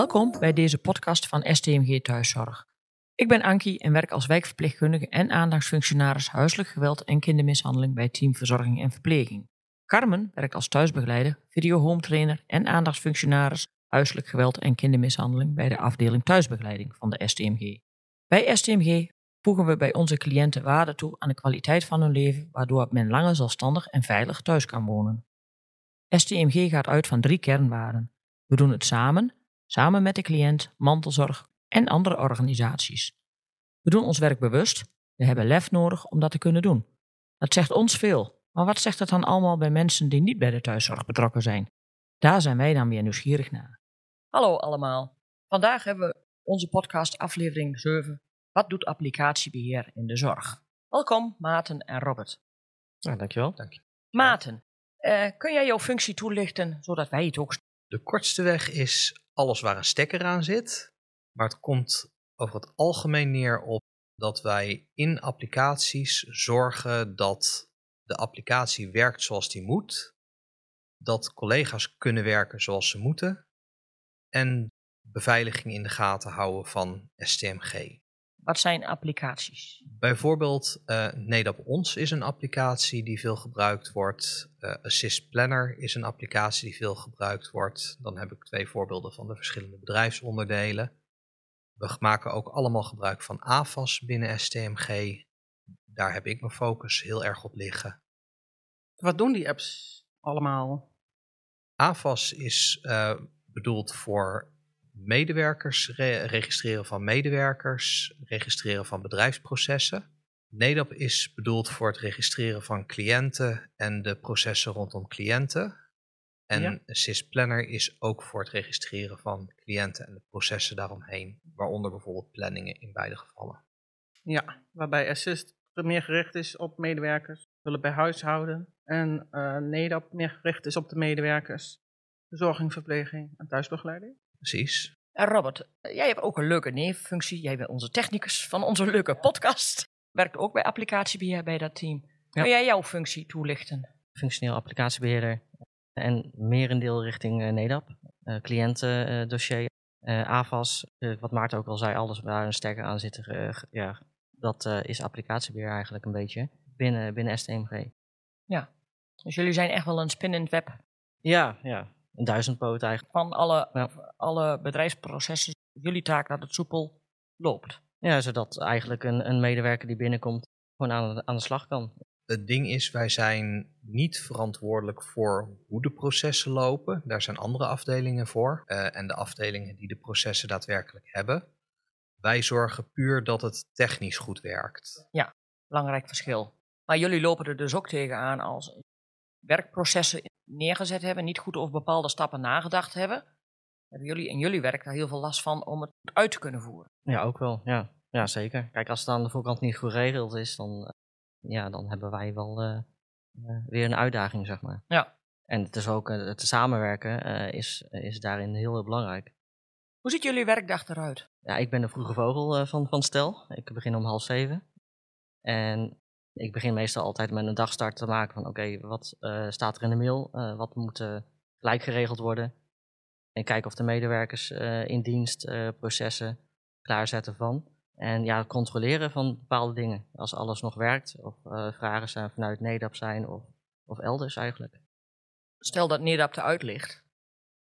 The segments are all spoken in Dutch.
Welkom bij deze podcast van STMG Thuiszorg. Ik ben Ankie en werk als wijkverpleegkundige en aandachtsfunctionaris huiselijk geweld en kindermishandeling bij Team Verzorging en Verpleging. Carmen werkt als thuisbegeleider, video-home trainer en aandachtsfunctionaris huiselijk geweld en kindermishandeling bij de afdeling thuisbegeleiding van de STMG. Bij STMG voegen we bij onze cliënten waarde toe aan de kwaliteit van hun leven, waardoor men langer zelfstandig en veilig thuis kan wonen. STMG gaat uit van drie kernwaarden. We doen het samen, samen met de cliënt, mantelzorg en andere organisaties. We doen ons werk bewust, we hebben lef nodig om dat te kunnen doen. Dat zegt ons veel, maar wat zegt het dan allemaal bij mensen die niet bij de thuiszorg betrokken zijn? Daar zijn wij dan weer nieuwsgierig naar. Hallo allemaal. Vandaag hebben we onze podcast aflevering 7. Wat doet applicatiebeheer in de zorg? Welkom Maarten en Robert. Ja, dankjewel. Dank je. Maarten, eh, kun jij jouw functie toelichten zodat wij het ook De kortste weg is alles waar een stekker aan zit. Maar het komt over het algemeen neer op dat wij in applicaties zorgen dat de applicatie werkt zoals die moet. Dat collega's kunnen werken zoals ze moeten. En beveiliging in de gaten houden van STMG. Wat zijn applicaties? Bijvoorbeeld uh, NEDAP Ons is een applicatie die veel gebruikt wordt. Uh, Assist Planner is een applicatie die veel gebruikt wordt. Dan heb ik twee voorbeelden van de verschillende bedrijfsonderdelen. We maken ook allemaal gebruik van AFAS binnen STMG. Daar heb ik mijn focus heel erg op liggen. Wat doen die apps allemaal? AFAS is uh, bedoeld voor medewerkers, re registreren van medewerkers, registreren van bedrijfsprocessen. NEDAP is bedoeld voor het registreren van cliënten en de processen rondom cliënten. En ja. Assist Planner is ook voor het registreren van cliënten en de processen daaromheen, waaronder bijvoorbeeld planningen in beide gevallen. Ja, waarbij Assist meer gericht is op medewerkers, hulp bij huishouden, en uh, NEDAP meer gericht is op de medewerkers, verzorging, verpleging en thuisbegeleiding. Precies. En Robert, jij hebt ook een leuke nevenfunctie. Jij bent onze technicus van onze leuke podcast. Werkt ook bij applicatiebeheer bij dat team. Ja. Kun jij jouw functie toelichten? Functioneel applicatiebeheerder en merendeel richting uh, NEDAP. Uh, cliëntendossier, uh, AVAS, wat Maarten ook al zei, alles waar een sterker aan zit. ja, dat is applicatiebeheer eigenlijk een beetje binnen, binnen STMG. Ja, dus jullie zijn echt wel een spin in het web. Ja, ja, een duizendpoot eigenlijk. Van alle, ja. alle bedrijfsprocessen, jullie taak dat het soepel loopt. Ja, zodat eigenlijk een, een medewerker die binnenkomt gewoon aan, aan de slag kan. Het ding is, wij zijn niet verantwoordelijk voor hoe de processen lopen. Daar zijn andere afdelingen voor. Uh, en de afdelingen die de processen daadwerkelijk hebben. Wij zorgen puur dat het technisch goed werkt. Ja, belangrijk verschil. Maar jullie lopen er dus ook tegenaan als werkprocessen neergezet hebben, niet goed over bepaalde stappen nagedacht hebben, hebben jullie in jullie werk daar heel veel last van om het uit te kunnen voeren. Ja, ook wel. Ja, ja zeker. Kijk, als het aan de voorkant niet goed geregeld is, dan, ja, dan hebben wij wel uh, uh, weer een uitdaging, zeg maar. Ja. En het is ook, het samenwerken is, is daarin heel, heel belangrijk. Hoe ziet jullie werkdag eruit? Ja, ik ben de vroege vogel van, van Stel. Ik begin om half zeven. En ik begin meestal altijd met een dagstart te maken van oké, okay, wat uh, staat er in de mail? Uh, wat moet uh, gelijk geregeld worden? En kijken of de medewerkers in dienst processen klaarzetten van. En ja, controleren van bepaalde dingen. Als alles nog werkt of vragen zijn vanuit NEDAP zijn of, of elders eigenlijk. Stel dat NEDAP eruit ligt.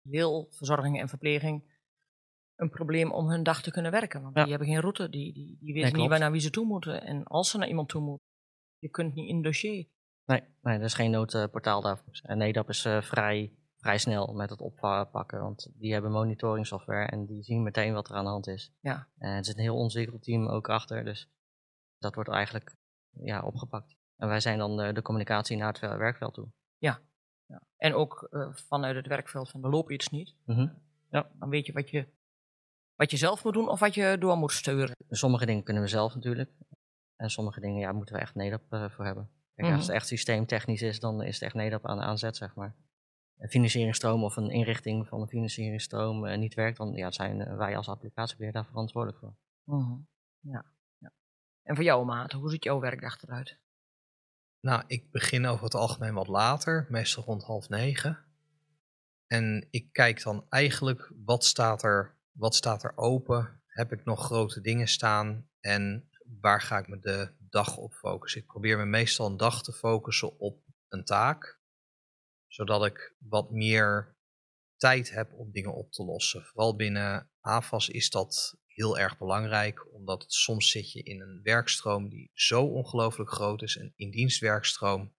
Wil verzorging en verpleging een probleem om hun dag te kunnen werken. Want ja. die hebben geen route, die, die, die weten nee, niet waar naar wie ze toe moeten. En als ze naar iemand toe moeten, je kunt niet in dossier. Nee, nee er is geen noodportaal daarvoor. En NEDAP is uh, vrij, vrij snel met het oppakken, want die hebben monitoring software en die zien meteen wat er aan de hand is. Ja. En er zit een heel ontwikkeld team ook achter, dus dat wordt eigenlijk ja, opgepakt. En wij zijn dan de, de communicatie naar het werkveld toe. Ja, ja. en ook uh, vanuit het werkveld van er loopt iets niet. Mm -hmm. Ja. Dan weet je wat, je wat je zelf moet doen of wat je door moet sturen. Sommige dingen kunnen we zelf natuurlijk. En sommige dingen ja, moeten we echt NEDAP uh, voor hebben. Kijk, mm. Als het echt systeemtechnisch is, dan is het echt NEDAP aan de aanzet, zeg maar. Een financieringstroom of een inrichting van een financieringstroom uh, niet werkt, dan ja, zijn uh, wij als applicatiebeheer daar verantwoordelijk voor. Mm. Ja. ja. En voor jou, Maat, hoe ziet jouw werkdag eruit? Nou, ik begin over het algemeen wat later, meestal rond half negen. En ik kijk dan eigenlijk wat staat er, wat staat er open? Heb ik nog grote dingen staan? En waar ga ik me de dag op focussen? Ik probeer me meestal een dag te focussen op een taak, zodat ik wat meer tijd heb om dingen op te lossen. Vooral binnen AFAS is dat heel erg belangrijk, omdat soms zit je in een werkstroom die zo ongelooflijk groot is, een indienstwerkstroom.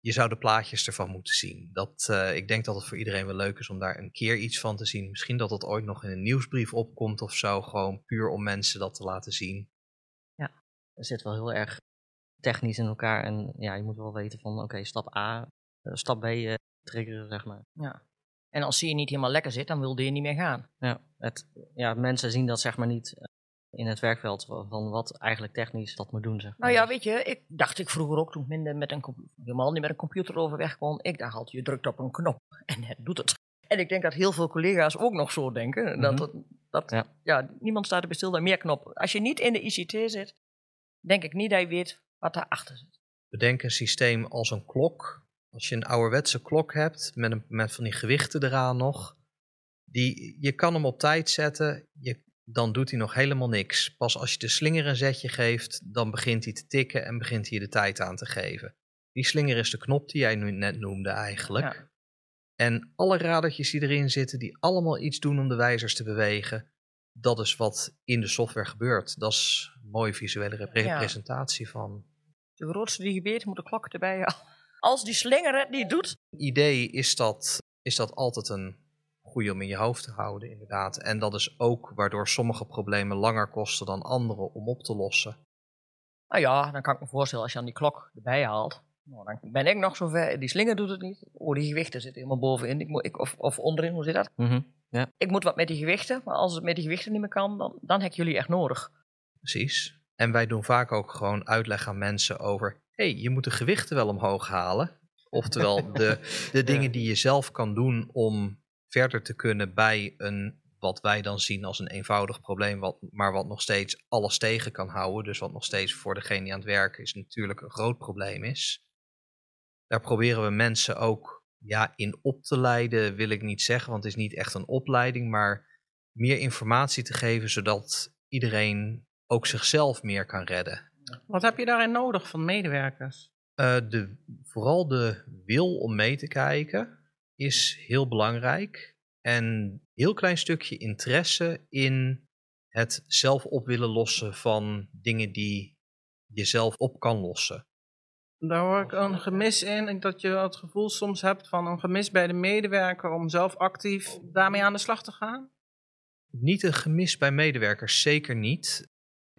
Je zou de plaatjes ervan moeten zien. Dat, uh, ik denk dat het voor iedereen wel leuk is om daar een keer iets van te zien. Misschien dat het ooit nog in een nieuwsbrief opkomt of zo, gewoon puur om mensen dat te laten zien. Zit wel heel erg technisch in elkaar en ja, je moet wel weten van oké, stap A, uh, stap B uh, triggeren, zeg maar. Ja. En als je niet helemaal lekker zit, dan wilde je niet meer gaan. Ja, het, ja, mensen zien dat zeg maar niet eh, in het werkveld van wat eigenlijk technisch dat moet doen. Zeg maar. Nou ja, weet je, ik dacht ik vroeger ook toen ik minder met een helemaal niet met een computer overweg kon. Ik dacht altijd, je drukt op een knop en het doet het. En ik denk dat heel veel collega's ook nog zo denken. Mm -hmm. Dat, het, dat ja. ja. niemand staat er bij stil bij meer knoppen. Als je niet in de ICT zit, denk ik niet dat je weet wat daarachter zit. Bedenk een systeem als een klok als je een ouderwetse klok hebt met, een, met van die gewichten eraan nog, die, je kan hem op tijd zetten, je, dan doet hij nog helemaal niks. Pas als je de slinger een zetje geeft, dan begint hij te tikken en begint hij de tijd aan te geven. Die slinger is de knop die jij nu net noemde eigenlijk. Ja. En alle radertjes die erin zitten, die allemaal iets doen om de wijzers te bewegen, dat is wat in de software gebeurt. Dat is een mooie visuele representatie ja. van. De grootste die gebeurt, moet de klok erbij halen als die slinger het niet doet. Het idee is dat, is dat altijd een goede om in je hoofd te houden, inderdaad. En dat is ook waardoor sommige problemen langer kosten dan andere om op te lossen. Nou ja, dan kan ik me voorstellen als je aan die klok erbij haalt. Nou, dan ben ik nog zover. Die slinger doet het niet. Oh, die gewichten zitten helemaal bovenin. Ik moet, ik, of, of onderin, hoe zit dat? Mm -hmm. ja. Ik moet wat met die gewichten. Maar als het met die gewichten niet meer kan, dan, dan heb ik jullie echt nodig. Precies. En wij doen vaak ook gewoon uitleg aan mensen over hey, je moet de gewichten wel omhoog halen. Oftewel de, de dingen die je zelf kan doen om verder te kunnen bij een, wat wij dan zien als een eenvoudig probleem, wat, maar wat nog steeds alles tegen kan houden. Dus wat nog steeds voor degene die aan het werken is natuurlijk een groot probleem is. Daar proberen we mensen ook ja, in op te leiden, wil ik niet zeggen, want het is niet echt een opleiding, maar meer informatie te geven, zodat iedereen ook zichzelf meer kan redden. Wat heb je daarin nodig van medewerkers? Uh, de, vooral de wil om mee te kijken is heel belangrijk. En een heel klein stukje interesse in het zelf op willen lossen van dingen die je zelf op kan lossen. Daar hoor ik een gemis in, dat je het gevoel soms hebt van een gemis bij de medewerker om zelf actief daarmee aan de slag te gaan? Niet een gemis bij medewerkers, zeker niet.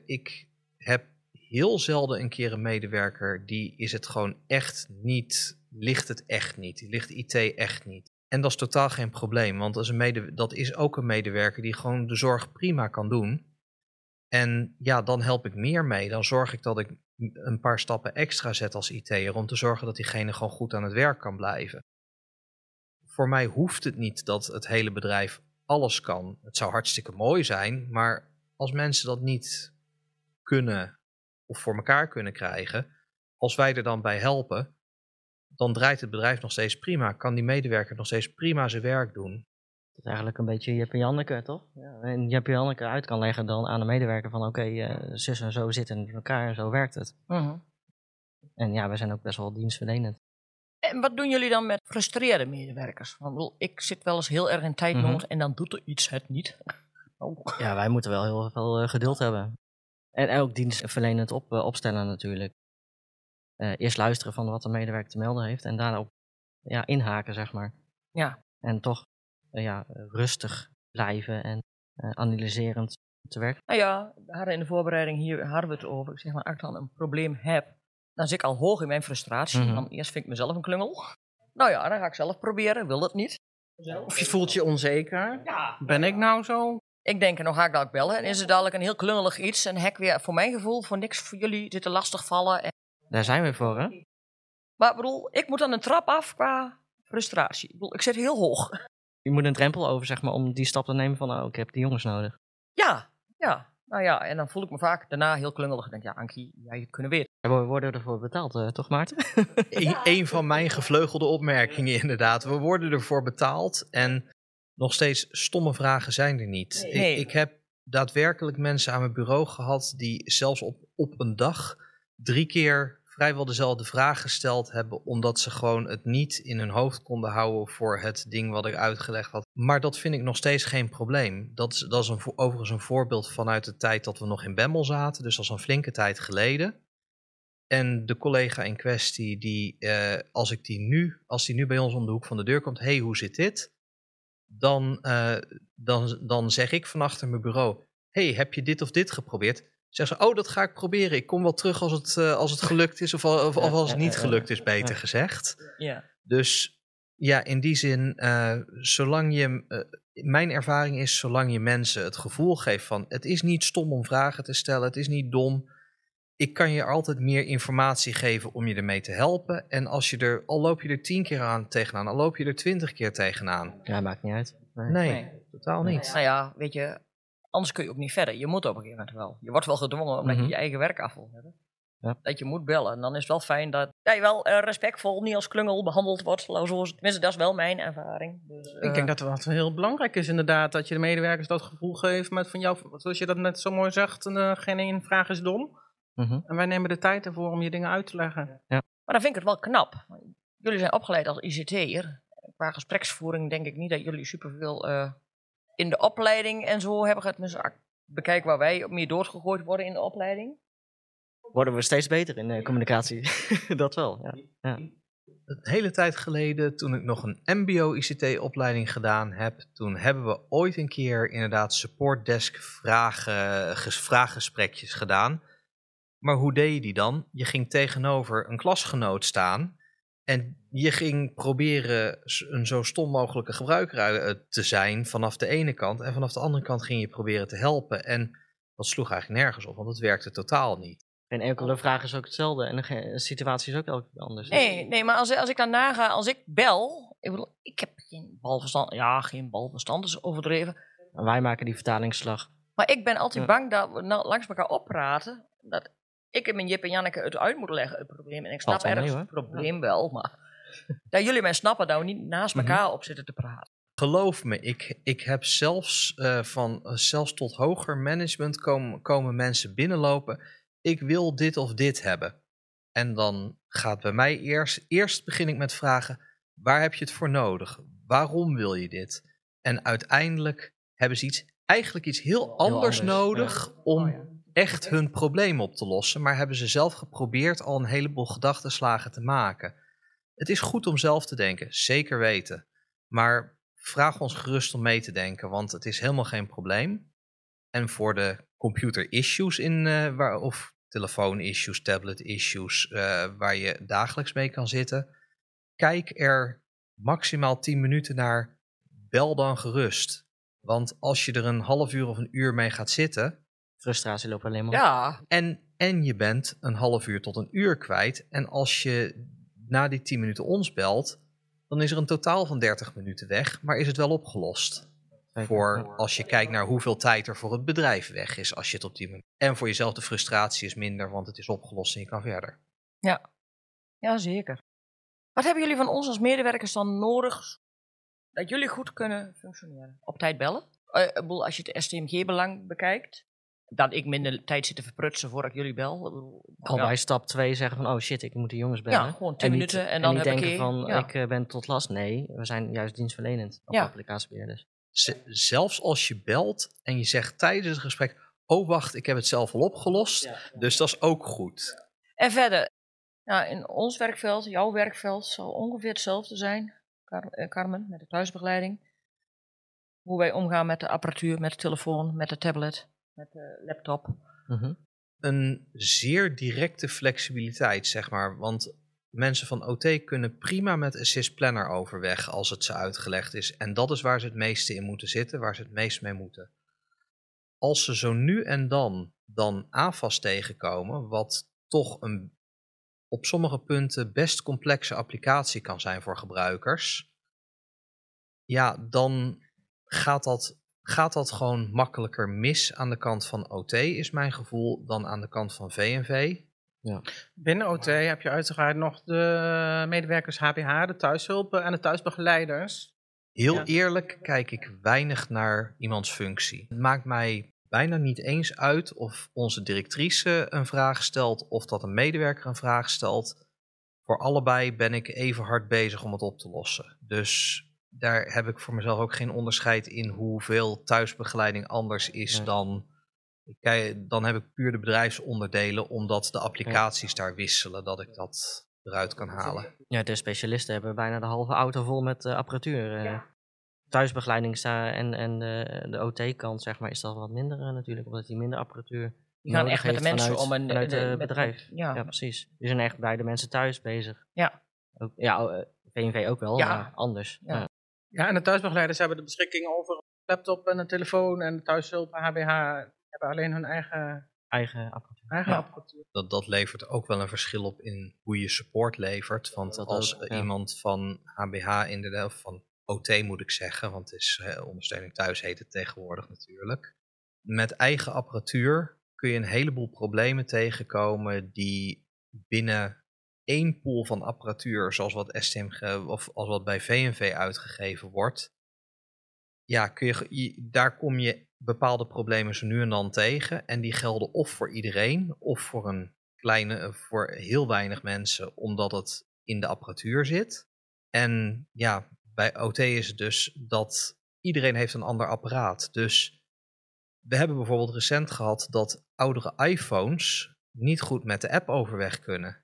Ik heb heel zelden een keer een medewerker die is het gewoon echt niet, ligt het echt niet, die ligt IT echt niet. En dat is totaal geen probleem, want als een mede, dat is ook een medewerker die gewoon de zorg prima kan doen. En ja, dan help ik meer mee. Dan zorg ik dat ik een paar stappen extra zet als IT'er om te zorgen dat diegene gewoon goed aan het werk kan blijven. Voor mij hoeft het niet dat het hele bedrijf alles kan. Het zou hartstikke mooi zijn, maar als mensen dat niet kunnen of voor elkaar kunnen krijgen, als wij er dan bij helpen, dan draait het bedrijf nog steeds prima. Kan die medewerker nog steeds prima zijn werk doen. Dat is eigenlijk een beetje Jep en Janneke, toch? Ja, en Jep en Janneke uit kan leggen dan aan de medewerker van oké, okay, uh, zus en zo zitten in elkaar en zo werkt het. Uh -huh. En ja, we zijn ook best wel dienstverlenend. En wat doen jullie dan met frustreerde medewerkers? Want ik zit wel eens heel erg in tijdnood mm -hmm. en dan doet er iets het niet. Oh. Ja, wij moeten wel heel veel uh, geduld hebben. En ook dienstverlenend op, uh, opstellen natuurlijk. Uh, eerst luisteren van wat de medewerker te melden heeft en daarop ja, inhaken, zeg maar. Ja. En toch ja, rustig blijven en analyserend te werken. Nou ja, we hadden in de voorbereiding hier hadden we het over. Ik zeg maar, als ik dan een probleem heb, dan zit ik al hoog in mijn frustratie. Mm -hmm. Dan eerst vind ik mezelf een klungel. Nou ja, dan ga ik zelf proberen, wil het niet. Of je voelt je onzeker. Ja. Ben ik nou zo? Ik denk, nog ga ik dat bellen. En is het dadelijk een heel klungelig iets. En heb weer, voor mijn gevoel, voor niks voor jullie zitten lastig vallen. En... Daar zijn we voor, hè? Maar ik bedoel, ik moet dan een trap af qua frustratie. Ik bedoel, ik zit heel hoog. Je moet een drempel over, zeg maar, om die stap te nemen van, oh, ik heb die jongens nodig. Ja, ja. Nou ja, en dan voel ik me vaak daarna heel klungelig. Ik denk, ja, Ankie, jij het kunnen weten. Ja, we worden ervoor betaald, eh, toch Maarten? Een, een van mijn gevleugelde opmerkingen inderdaad. We worden ervoor betaald en nog steeds stomme vragen zijn er niet. Ik- Nee. Ik, heb daadwerkelijk mensen aan mijn bureau gehad die zelfs op, op een dag drie keer vrijwel dezelfde vraag gesteld hebben, omdat ze gewoon het niet in hun hoofd konden houden voor het ding wat ik uitgelegd had. Maar dat vind ik nog steeds geen probleem. Dat is, dat is een, overigens een voorbeeld vanuit de tijd dat we nog in Bemmel zaten, dus is een flinke tijd geleden. En de collega in kwestie, die, eh, als ik die nu, als die nu bij ons om de hoek van de deur komt, hey, hoe zit dit? Dan, eh, dan, dan zeg ik van achter mijn bureau, hey, heb je dit of dit geprobeerd? Zeggen ze, oh, dat ga ik proberen. Ik kom wel terug als het, eh, als het gelukt is of, al- of, of als het niet gelukt is, beter gezegd. Ja. Dus ja, in die zin, eh, zolang je, eh, mijn ervaring is, zolang je mensen het gevoel geeft van, het is niet stom om vragen te stellen, het is niet dom. Ik kan je altijd meer informatie geven om je ermee te helpen. En als je er, al loop je er tien keer aan tegenaan, al loop je er twintig keer tegenaan. Ja, maakt niet uit. Nee. Nee, Nee. totaal niet. Nou ja, weet je, anders kun je ook niet verder. Je moet op een gegeven moment wel. Je wordt wel gedwongen omdat Mhm. je je eigen werk af wil hebben. Ja. Dat je moet bellen. En dan is het wel fijn dat ja, je wel eh, respectvol, niet als klungel behandeld wordt. Tenminste, dat is wel mijn ervaring. Dus, Ik eh, denk dat het wat heel belangrijk is inderdaad, dat je de medewerkers dat gevoel geeft met van jou, zoals je dat net zo mooi zegt, eh, geen één vraag is dom. Mhm. En wij nemen de tijd ervoor om je dingen uit te leggen. Maar dan vind ik het wel knap. Jullie zijn opgeleid als ICT'er. Qua gespreksvoering denk ik niet dat jullie superveel in de opleiding en zo hebben gehad. Tenminste, ak- bekijk waar wij meer doorgegooid worden in de opleiding. Worden we steeds beter in eh, communicatie. dat wel, ja. Een hele tijd geleden, toen ik nog een MBO-ICT-opleiding gedaan heb, toen hebben we ooit een keer inderdaad supportdesk vragen, ges- vraaggesprekjes gedaan. Maar hoe deed je die dan? Je ging tegenover een klasgenoot staan en je ging proberen een zo stom mogelijke gebruiker eh, te zijn vanaf de ene kant. En vanaf de andere kant ging je proberen te helpen. En dat sloeg eigenlijk nergens op, want het werkte totaal niet. Geen enkele vraag is ook hetzelfde en de situatie is ook elke keer anders. Nee, nee maar als, als ik dan naga, als ik bel. Ik, bedoel, ik heb geen balverstand. Ja, geen balverstand is overdreven. En wij maken die vertalingsslag. Maar ik ben altijd Ja. bang dat we nou langs elkaar oppraten. Dat ik en mijn Jip en Janneke het uit moeten leggen, het probleem. En ik snap mee, ergens het probleem wel, maar dat jullie mij snappen dat we niet naast Mhm. elkaar op zitten te praten. Geloof me, ik, ik heb zelfs eh, van eh, zelfs tot hoger management komen, komen mensen binnenlopen. Ik wil dit of dit hebben. En dan gaat bij mij eerst, eerst begin ik met vragen, waar heb je het voor nodig? Waarom wil je dit? En uiteindelijk hebben ze iets, eigenlijk iets heel anders, anders, nodig om Oh ja. Echt hun probleem op te lossen. Maar hebben ze zelf geprobeerd al een heleboel gedachtenslagen te maken. Het is goed om zelf te denken, zeker weten. Maar vraag ons gerust om mee te denken, want het is helemaal geen probleem. En voor de computer issues in, eh, waar, of telefoon issues, tablet issues, eh, waar je dagelijks mee kan zitten, kijk er maximaal 10 minuten naar. Bel dan gerust. Want als je er een half uur of een uur mee gaat zitten, Frustratie loopt alleen maar op. Ja, en, en je bent een half uur tot een uur kwijt. En als je na die 10 minuten ons belt, dan is er een totaal van 30 minuten weg, maar is het wel opgelost. Voor als je kijkt naar hoeveel tijd er voor het bedrijf weg is als je het op die manier. En voor jezelf de frustratie is minder, want het is opgelost en je kan verder. ja, zeker. Wat hebben jullie van ons als medewerkers dan nodig dat jullie goed kunnen functioneren? Op tijd bellen? Eh, als je het STMG-belang bekijkt, dat ik minder tijd zit te verprutsen voordat ik jullie bel. Al ja. bij stap 2 zeggen van, oh shit, ik moet de jongens bellen. Ja, gewoon 10 niet- minuten en dan niet heb ik denken van, ja. ik eh, ben tot last. Nee, we zijn juist dienstverlenend als Ja. applicatiebeheerders. Z- zelfs als je belt en je zegt tijdens het gesprek: Oh, wacht, ik heb het zelf al opgelost. Dus dat is ook goed. En verder, ja, in ons werkveld, jouw werkveld, zal ongeveer hetzelfde zijn, Car- eh, Carmen, met de thuisbegeleiding. Hoe wij omgaan met de apparatuur, met de telefoon, met de tablet, met de laptop. Mhm. een zeer directe flexibiliteit, zeg maar. Want mensen van OT kunnen prima met Assist Planner overweg als het ze uitgelegd is. En dat is waar ze het meeste in moeten zitten, waar ze het meest mee moeten. Als ze zo nu en dan dan AFAS tegenkomen, wat toch een op sommige punten best complexe applicatie kan zijn voor gebruikers, ja, dan gaat dat gaat dat gewoon makkelijker mis aan de kant van OT, is mijn gevoel, dan aan de kant van VNV. Binnen OT heb je uiteraard nog de medewerkers HBH, de thuishulpen en de thuisbegeleiders. Heel Ja. eerlijk kijk ik weinig naar iemands functie. Het maakt mij bijna niet eens uit of onze directrice een vraag stelt of dat een medewerker een vraag stelt. Voor allebei ben ik even hard bezig om het op te lossen. Dus daar heb ik voor mezelf ook geen onderscheid in hoeveel thuisbegeleiding anders is dan. kijk- Dan heb ik puur de bedrijfsonderdelen, omdat de applicaties daar wisselen, dat ik dat eruit kan halen. Ja, de specialisten hebben bijna de halve auto vol met eh, apparatuur. eh. Thuisbegeleiding sta en, en de, de OT-kant, zeg maar, is dat wat minder eh, natuurlijk, omdat hij minder apparatuur Die gaan echt met de mensen vanuit, om een vanuit de- bedrijf. Ja. Ja, precies. Die zijn echt bij de mensen thuis bezig. Ja. Ook, ja, VNV ook wel, Ja. maar anders. Ja. Ja. En de thuisbegeleiders hebben de beschikking over een laptop en een telefoon. En de thuishulpen HBH hebben alleen hun eigen, Eigen apparatuur. eigen Ja. apparatuur. dat, dat levert ook wel een verschil op in hoe je support levert. Want Dat als ook, ja. iemand van HBH inderdaad, of van OT moet ik zeggen, want het is eh, ondersteuning thuis heet het tegenwoordig natuurlijk. Met eigen apparatuur kun je een heleboel problemen tegenkomen die binnen één pool van apparatuur, zoals wat STM of als wat bij VNV uitgegeven wordt, ja, kun je, daar kom je bepaalde problemen zo nu en dan tegen. En die gelden of voor iedereen, of voor een kleine, eh, voor heel weinig mensen, omdat het in de apparatuur zit. En ja, bij OT is het dus dat iedereen heeft een ander apparaat. Dus we hebben bijvoorbeeld recent gehad dat oudere iPhones niet goed met de app overweg kunnen.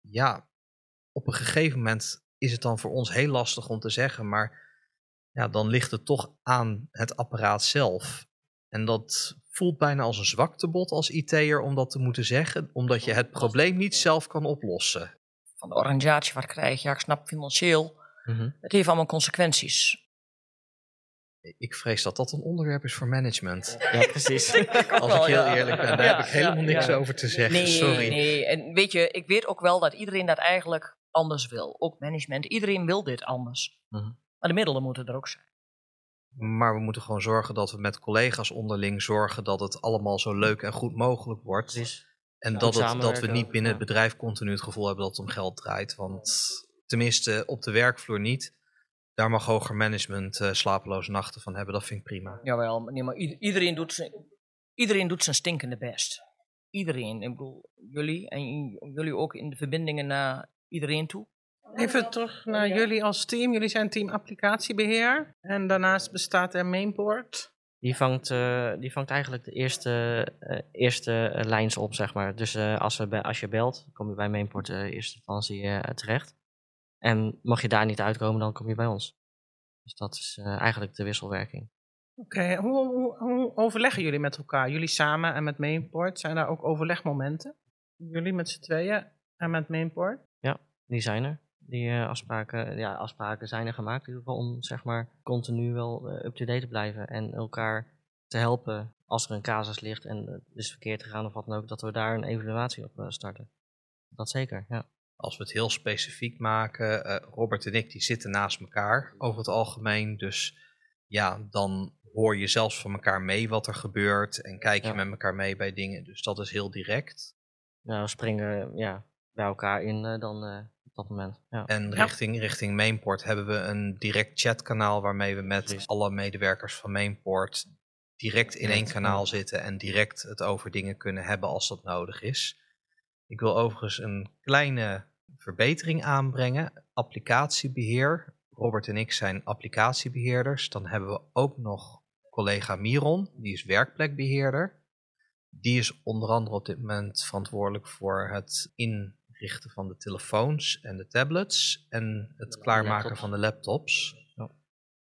Ja, op een gegeven moment is het dan voor ons heel lastig om te zeggen, maar ja, dan ligt het toch aan het apparaat zelf. En dat voelt bijna als een zwaktebod als IT'er om dat te moeten zeggen, omdat je het probleem niet zelf kan oplossen. Van de organisatie wat krijg je, ja, ik snap financieel. Mhm. Het heeft allemaal consequenties. Ik vrees dat dat een onderwerp is voor management. Ja, precies. Als ik heel eerlijk ben, daar Ja, heb ik helemaal niks ja. over te zeggen. Nee, Sorry. nee. En weet je, ik weet ook wel dat iedereen dat eigenlijk anders wil. Ook management. Iedereen wil dit anders. Mhm. Maar de middelen moeten er ook zijn. Maar we moeten gewoon zorgen dat we met collega's onderling zorgen dat het allemaal zo leuk en goed mogelijk wordt. precies. En Ja, dat, het, dat we niet binnen ja. het bedrijf continu het gevoel hebben dat het om geld draait. Want tenminste op de werkvloer niet. Daar mag hoger management eh, slapeloze nachten van hebben. Dat vind ik prima. Jawel, maar nee, maar ieder- iedereen, doet zijn, iedereen doet zijn stinkende best. Iedereen. Ik bedoel, jullie en jullie ook in de verbindingen naar iedereen toe. Even terug naar jullie als team. Jullie zijn team applicatiebeheer. En daarnaast bestaat er Mainboard. Die vangt, eh, die vangt eigenlijk de eerste, eh, eerste lijns op, zeg maar. Dus eh, als, we als je belt, kom je bij Mainport eh eerste instantie terecht. En mag je daar niet uitkomen, dan kom je bij ons. Dus dat is eh, eigenlijk de wisselwerking. Oké, hoe, hoe, hoe overleggen jullie met elkaar? Jullie samen en met Mainport, zijn daar ook overlegmomenten? Jullie met z'n tweeën en met Mainport? Die zijn er. Die eh, afspraken, ja, afspraken zijn er gemaakt in ieder geval om zeg maar continu wel eh, up-to-date te blijven en elkaar te helpen als er een casus ligt en het is verkeerd gegaan of wat dan ook, dat we daar een evaluatie op starten. Dat zeker, ja. Als we het heel specifiek maken, eh, Robert en ik die zitten naast elkaar over het algemeen. Dus ja, dan hoor je zelfs van elkaar mee wat er gebeurt en kijk je Ja. met elkaar mee bij dingen. Dus dat is heel direct. Nou, we springen ja, bij elkaar in eh, dan eh, op dat moment. Ja. En Ja. richting, richting Mainport hebben we een direct chatkanaal waarmee we met Precies. alle medewerkers van Mainport direct in één kanaal ja. zitten en direct het over dingen kunnen hebben als dat nodig is. Ik wil overigens een kleine verbetering aanbrengen. Applicatiebeheer. Robert en ik zijn applicatiebeheerders. Dan hebben we ook nog collega Miron, die is werkplekbeheerder. Die is onder andere op dit moment verantwoordelijk voor het inrichten van de telefoons en de tablets en het De klaarmaken laptops. van de laptops. Ja.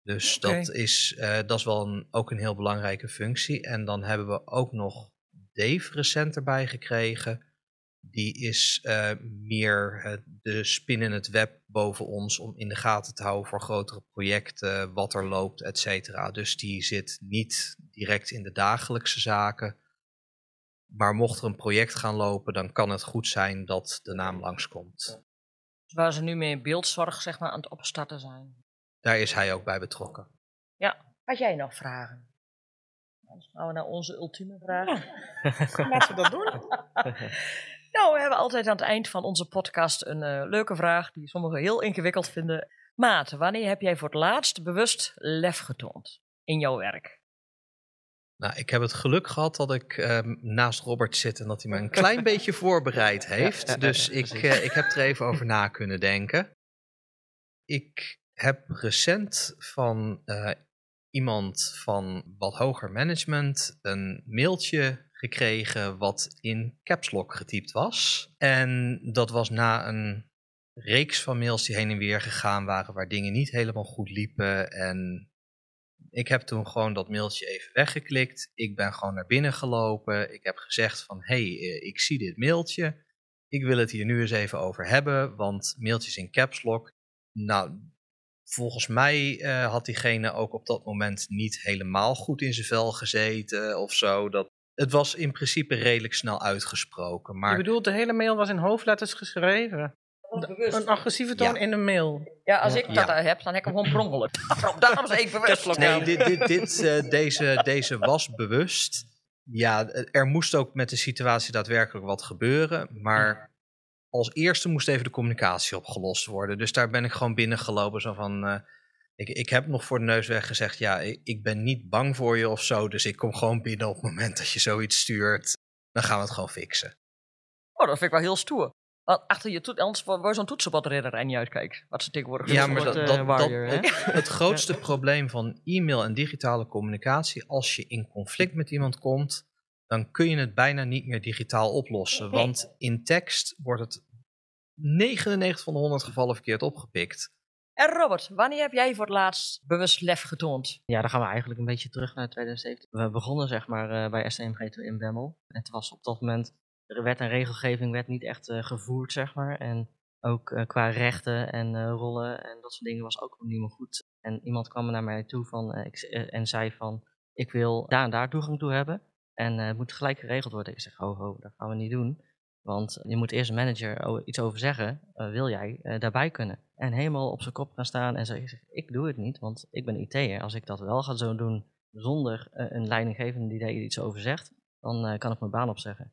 Dus dat, is, eh, dat is wel een, ook een heel belangrijke functie. En dan hebben we ook nog Dave recent erbij gekregen. Die is eh, meer eh, de spin in het web boven ons om in de gaten te houden voor grotere projecten, wat er loopt, et cetera. Dus die zit niet direct in de dagelijkse zaken. Maar mocht er een project gaan lopen, dan kan het goed zijn dat de naam langskomt. Waar ze nu mee beeldzorg zeg maar, aan het opstarten zijn. Daar is hij ook bij betrokken. Had jij nog vragen? Anders gaan we naar onze ultieme vraag. Laten we dat doen. Nou, we hebben altijd aan het eind van onze podcast een eh, leuke vraag die sommigen heel ingewikkeld vinden. Maat, wanneer heb jij voor het laatst bewust lef getoond in jouw werk? Nou, ik heb het geluk gehad dat ik ehm, naast Robert zit en dat hij me een klein beetje voorbereid heeft. ja, ja, dus ik, eh, ik heb er even over na kunnen denken. Ik heb recent van eh, iemand van wat hoger management een mailtje gekregen wat in caps lock getypt was. En dat was na een reeks van mails die heen en weer gegaan waren waar dingen niet helemaal goed liepen en ik heb toen gewoon dat mailtje even weggeklikt. Ik ben gewoon naar binnen gelopen. Ik heb gezegd van, hey, eh, ik zie dit mailtje. Ik wil het hier nu eens even over hebben, want mailtjes in caps lock. Nou, volgens mij eh, had diegene ook op dat moment niet helemaal goed in zijn vel gezeten of zo. Dat, het was in principe redelijk snel uitgesproken, Je maar bedoelt, de hele mail was in hoofdletters geschreven. Een agressieve toon Ja. in de mail. Ja, als ik dat Ja. heb, dan heb ik hem gewoon per ongeluk. Daarom zei ik bewust. Nee, dit, dit, dit, eh, deze, deze was bewust. Ja, er moest ook met de situatie daadwerkelijk wat gebeuren. Maar als eerste moest even de communicatie opgelost worden. Dus daar ben ik gewoon binnengelopen. Zo van, eh, ik, ik heb nog voor de neus weg gezegd, ja, ik, ik ben niet bang voor je of zo. Dus ik kom gewoon binnen op het moment dat je zoiets stuurt. Dan gaan we het gewoon fixen. Oh, dat vind ik wel heel stoer. Want achter je toet, anders je zo'n toetsenbordridder en niet uitkijkt. Wat ze tegenwoordig Ja, maar dat, eh, dat, warrior, dat- hè? het, het grootste probleem van e-mail en digitale communicatie, als je in conflict met iemand komt, dan kun je het bijna niet meer digitaal oplossen. Want in tekst wordt het 99 van de 100 gevallen verkeerd opgepikt. En Robert, wanneer heb jij voor het laatst bewust lef getoond? Ja, dan gaan we eigenlijk een beetje terug naar 2017. We begonnen zeg maar eh, bij STMG in Bemmel. En het was op dat moment, de wet en regelgeving werd niet echt eh, gevoerd zeg maar. En ook eh, qua rechten en eh, rollen en dat soort dingen was ook niet meer goed. En iemand kwam naar mij toe van, en zei van, ik wil daar en daar toegang toe hebben. En eh, het moet gelijk geregeld worden. Ik zeg, ho ho, dat gaan we niet doen. Want je moet eerst een manager iets over zeggen. eh, wil jij eh, daarbij kunnen? En helemaal op zijn kop gaan staan en zeggen: Ik doe het niet, want ik ben IT'er. Als ik dat wel ga zo doen zonder een leidinggevende die daar iets over zegt, dan kan ik mijn baan opzeggen.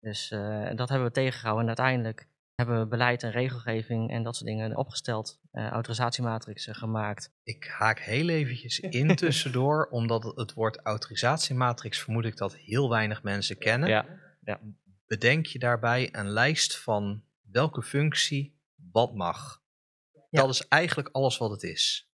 Dus dat hebben we tegengehouden. En uiteindelijk hebben we beleid en regelgeving en dat soort dingen opgesteld. eh autorisatiematrixen gemaakt. Ik haak heel eventjes in tussendoor, omdat het- woord autorisatiematrix vermoed ik dat heel weinig mensen kennen. Ja. Bedenk je daarbij een lijst van welke functie wat mag. Ja. Dat is eigenlijk alles wat het is.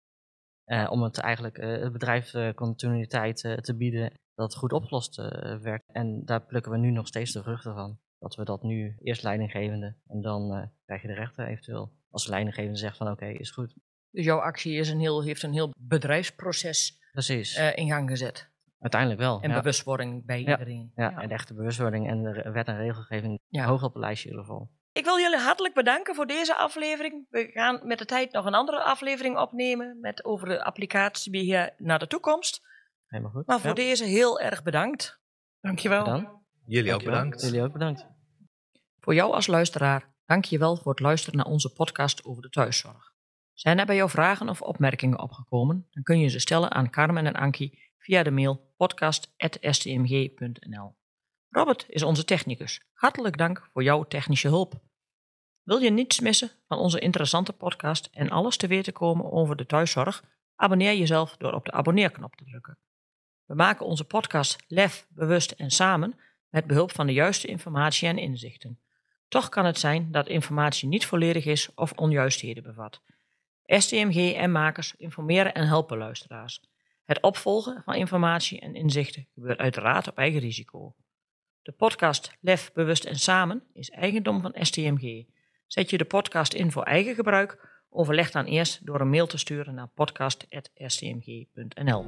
Eh, om het eigenlijk eh, het bedrijf eh, continuïteit eh, te bieden dat het goed opgelost eh, werd. En daar plukken we nu nog steeds de vruchten van. Dat we dat nu eerst leidinggevende en dan eh, krijg je de rechten eventueel. Als de leidinggevende zegt van oké, is goed. Dus jouw actie is een heel, heeft een heel bedrijfsproces Precies, eh, in gang gezet. uiteindelijk wel. En ja. bewustwording bij Ja. iedereen. Ja, en de echte bewustwording en de wet en regelgeving Ja. hoog op het lijstje in ieder geval. Ik wil jullie hartelijk bedanken voor deze aflevering. We gaan met de tijd nog een andere aflevering opnemen met over de applicatiebeheer naar de toekomst. Helemaal goed. Maar voor Ja, deze heel erg bedankt. Dankjewel. bedankt. Jullie ook bedankt. Jullie ook bedankt. Voor jou als luisteraar, dank je wel voor het luisteren naar onze podcast over de thuiszorg. Zijn er bij jou vragen of opmerkingen opgekomen? Dan kun je ze stellen aan Carmen en Ankie via de mail podcast.stmg.nl. Robert is onze technicus. Hartelijk dank voor jouw technische hulp. Wil je niets missen van onze interessante podcast en alles te weten komen over de thuiszorg? Abonneer jezelf door op de abonneerknop te drukken. We maken onze podcast lef, bewust en samen met behulp van de juiste informatie en inzichten. Toch kan het zijn dat informatie niet volledig is of onjuistheden bevat. STMG en makers informeren en helpen luisteraars. Het opvolgen van informatie en inzichten gebeurt uiteraard op eigen risico. De podcast Lef, Bewust en Samen is eigendom van STMG. Zet je de podcast in voor eigen gebruik? Overleg dan eerst door een mail te sturen naar podcast.stmg.nl.